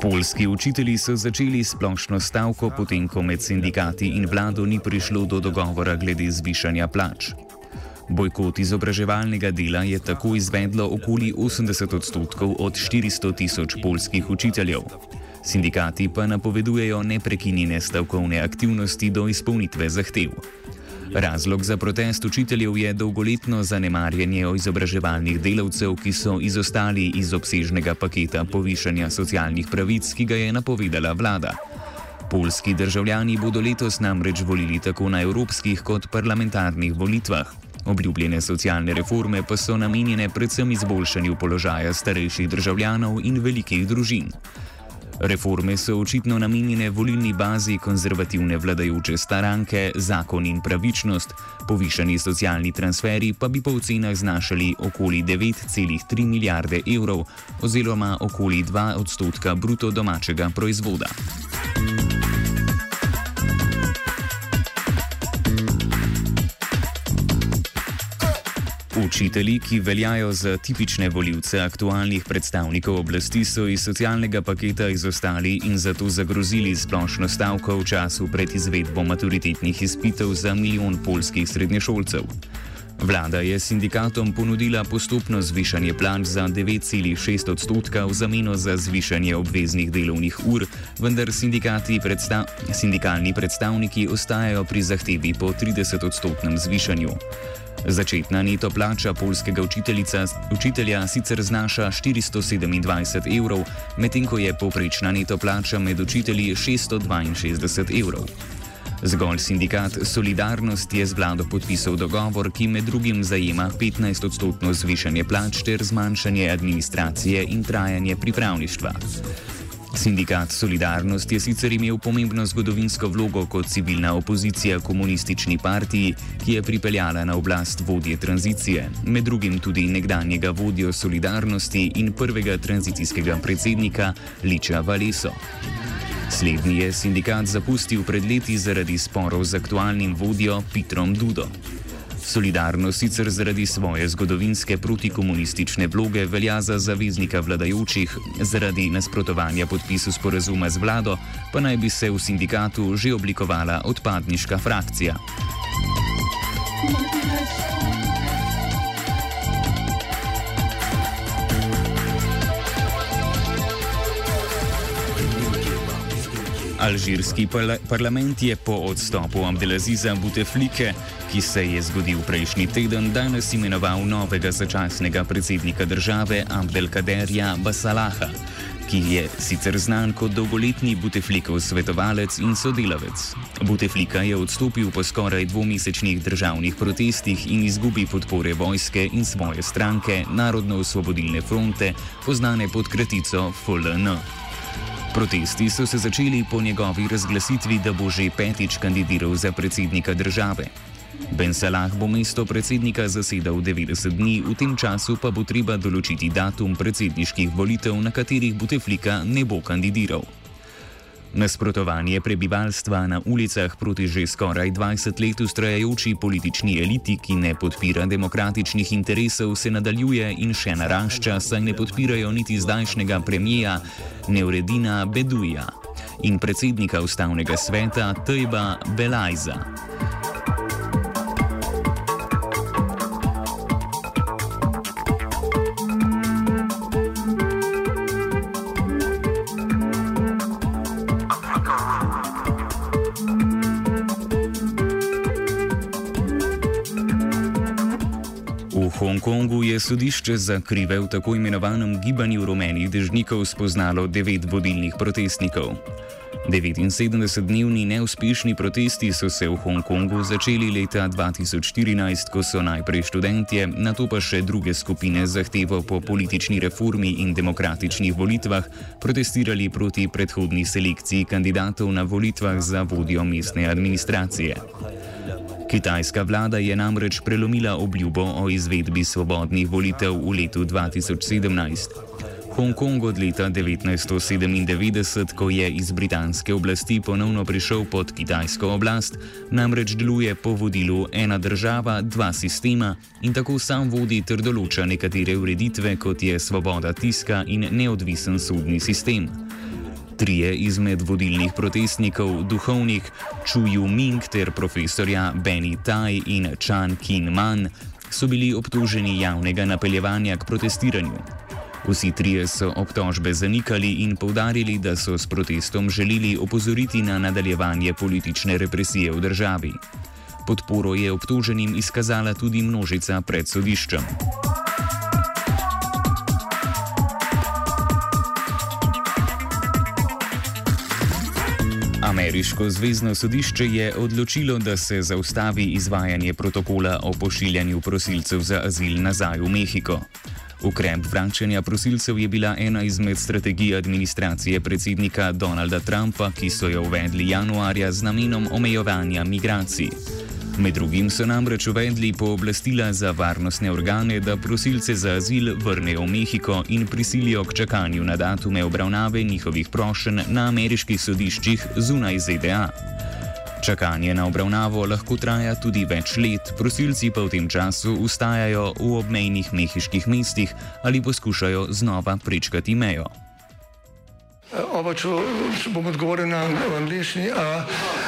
Polski učitelji so začeli splošno stavko, potem ko med sindikati in vlado ni prišlo do dogovora glede zvišanja plač. Bojkot izobraževalnega dela je tako izvedlo okoli 80 odstotkov od 400 tisoč polskih učiteljev. Sindikati pa napovedujejo neprekinjene stavkovne aktivnosti do izpolnitve zahtev. Razlog za protest učiteljev je dolgoletno zanemarjanje izobraževalnih delavcev, ki so izostali iz obsežnega paketa povišanja socialnih pravic, ki ga je napovedala vlada. Polski državljani bodo letos namreč volili tako na evropskih kot parlamentarnih volitvah. Obljubljene socialne reforme pa so namenjene predvsem izboljšanju položaja starejših državljanov in velikih družin. Reforme so očitno namenjene volilni bazi konzervativne vladajoče stranke, zakon in pravičnost, povišani socialni transferi pa bi po ocenah znašali okoli 9,3 milijarde evrov oziroma okoli 2 odstotka bruto domačega proizvoda. Učitelji, ki veljajo za tipične voljivce aktualnih predstavnikov oblasti, so iz socialnega paketa izostali in zato zagrozili splošno stavko v času pred izvedbo maturitetnih izpitev za milijon polskih srednješolcev. Vlada je sindikatom ponudila postopno zvišanje plač za 9,6 odstotka v zameno za zvišanje obveznih delovnih ur, vendar predstav sindikalni predstavniki ostajajo pri zahtevi po 30 odstotnem zvišanju. Začetna neto plača polskega učitelja sicer znaša 427 evrov, medtem ko je povprečna neto plača med učitelji 662 evrov. Zgolj sindikat Solidarnost je z vlado podpisal dogovor, ki med drugim zajema 15-odstotno zvišanje plač ter zmanjšanje administracije in trajanje pripravništva. Sindikat Solidarnost je sicer imel pomembno zgodovinsko vlogo kot civilna opozicija komunistični partiji, ki je pripeljala na oblast vodje tranzicije, med drugim tudi nekdanjega vodjo Solidarnosti in prvega tranzicijskega predsednika Liča Valeso. Slednji je sindikat zapustil pred leti zaradi sporov z aktualnim vodjo Petrom Dudo. Solidarnost sicer zaradi svoje zgodovinske protikomunistične vloge velja za zaveznika vladajočih, zaradi nasprotovanja podpisu sporazuma z vlado pa naj bi se v sindikatu že oblikovala odpadniška frakcija. Alžirski parlament je po odstopu Abdelaziza Buteflike ki se je zgodil prejšnji teden, danes imenoval novega začasnega predsednika države Abdelkaderja Basalaha, ki je sicer znan kot dolgoletni Buteflikov svetovalec in sodelavec. Buteflika je odstopil po skoraj dvomesečnih državnih protestih in izgubi podpore vojske in svoje stranke Narodno-osvobodilne fronte, poznane pod kratico FLN. Protesti so se začeli po njegovi razglasitvi, da bo že petič kandidiral za predsednika države. Ben Salah bo mesto predsednika zasedal 90 dni, v tem času pa bo treba določiti datum predsedniških volitev, na katerih Buteflika ne bo kandidiral. Nasprotovanje prebivalstva na ulicah proti že skoraj 20 let ustrajajoči politični eliti, ki ne podpira demokratičnih interesov, se nadaljuje in še narašča, saj ne podpirajo niti zdajšnjega premijeja Neuredina Beduja in predsednika ustavnega sveta Tejba Belajza. Hongkongu je sodišče za krive v tako imenovanem gibanju rumenih dežnikov spoznalo devet vodilnih protestnikov. 79-dnevni neuspešni protesti so se v Hongkongu začeli leta 2014, ko so najprej študentje, na to pa še druge skupine zahtevo po politični reformi in demokratičnih volitvah protestirali proti predhodni selekciji kandidatov na volitvah za vodjo mestne administracije. Kitajska vlada je namreč prelomila obljubo o izvedbi svobodnih volitev v letu 2017. Hongkong od leta 1997, ko je iz britanske oblasti ponovno prišel pod kitajsko oblast, namreč deluje po vodilu ena država, dva sistema in tako sam vodi ter določa nekatere ureditve, kot je svoboda tiska in neodvisen sodni sistem. Trije izmed vodilnih protestnikov, duhovnik Chu Yu Ming ter profesorja Benny Tai in Chan Kin Man, so bili obtoženi javnega napeljevanja k protestiranju. Vsi trije so obtožbe zanikali in povdarili, da so s protestom želeli opozoriti na nadaljevanje politične represije v državi. Podporo je obtoženim izkazala tudi množica pred sodiščem. Ameriško zvezdno sodišče je odločilo, da se zaustavi izvajanje protokola o pošiljanju prosilcev za azil nazaj v Mehiko. Ukrep vračanja prosilcev je bila ena izmed strategij administracije predsednika Donalda Trumpa, ki so jo uvedli januarja z namenom omejevanja migracij. Med drugim so namreč uvedli pooblastila za varnostne organe, da prosilce za azil vrnejo v Mehiko in prisilijo k čakanju na datume obravnave njihovih prošenj na ameriških sodiščih zunaj ZDA. Čakanje na obravnavo lahko traja tudi več let, prosilci pa v tem času ustajajo v obmejnih mehiških mestih ali poskušajo znova prečkati mejo. Oba, če bom odgovoril na angliški.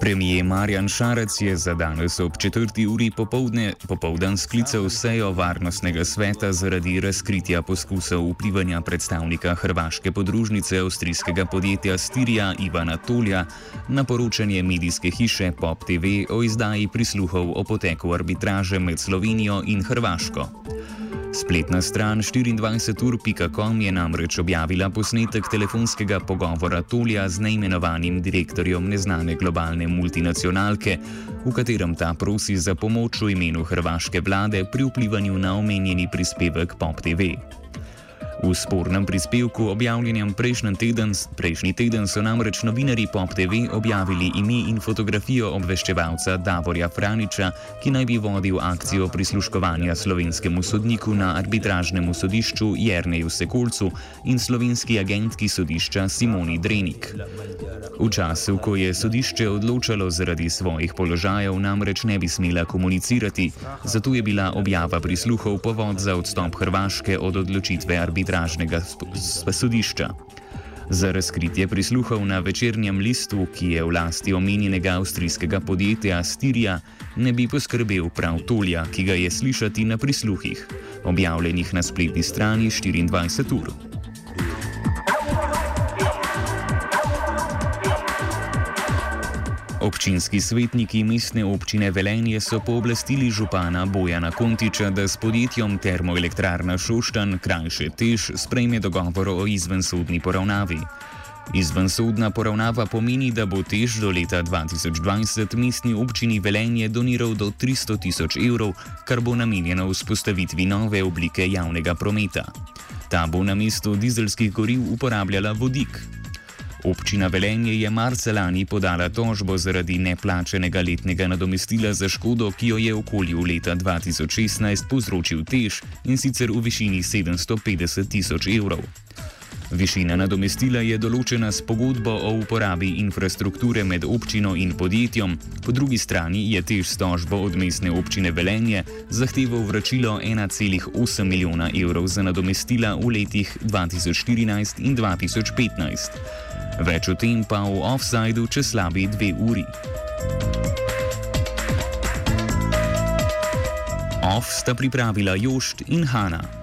Premijer Marjan Šarec je za danes ob četrti uri popovdne popovdan sklical sejo Varnostnega sveta zaradi razkritja poskusov vplivanja predstavnika hrvaške podružnice avstrijskega podjetja Stirija Ivana Tolja na poročanje medijske hiše Pop TV o izdaji prisluhov o poteku arbitraže med Slovenijo in Hrvaško. Spletna stran 24ur.com je namreč objavila posnetek telefonskega pogovora Tolja z neimenovanim direktorjem neznane globalne multinacionalke, v katerem ta prosi za pomoč v imenu hrvaške vlade pri vplivanju na omenjeni prispevek Pop TV. V spornem prispevku, objavljenem prejšnji teden, prejšnji teden, so namreč novinari Pop TV objavili ime in fotografijo obveščevalca Davorja Franiča, ki naj bi vodil akcijo prisluškovanja slovenskemu sodniku na arbitražnem sodišču Jrneju Sekolcu in slovenski agentki sodišča Simoni Drenik. V času, ko je sodišče odločalo zaradi svojih položajev, namreč ne bi smela komunicirati, zato je bila objava prisluhov povod za odstop Hrvaške od odločitve arbitraže arbitražnega sodišča. Za razkritje prisluhov na večernjem listu, ki je v lasti omenjenega avstrijskega podjetja Stirija, ne bi poskrbel prav Tolja, ki ga je slišati na prisluhih, objavljenih na spletni strani 24 ur. Občinski svetniki mestne občine Velenje so pooblastili župana Bojana Kontiča, da s podjetjem Termoelektrarna Šoštan, krajše Tež, sprejme dogovor o izvensodni poravnavi. Izvensodna poravnava pomeni, da bo Tež do leta 2020 mestni občini Velenje doniral do 300 tisoč evrov, kar bo namenjeno vzpostavitvi nove oblike javnega prometa. Ta bo na mesto dizelskih goriv uporabljala vodik. Občina Velenje je marca lani podala tožbo zaradi neplačenega letnega nadomestila za škodo, ki jo je okolju leta 2016 povzročil tež in sicer v višini 750 tisoč evrov. Višina nadomestila je določena s pogodbo o uporabi infrastrukture med občino in podjetjem, po drugi strani je tež s tožbo od mestne občine Velenje zahteval vračilo 1,8 milijona evrov za nadomestila v letih 2014 in 2015. Več o tem pa v offsajdu čez slabi dve uri. Off sta pripravila Jošt in Hanna.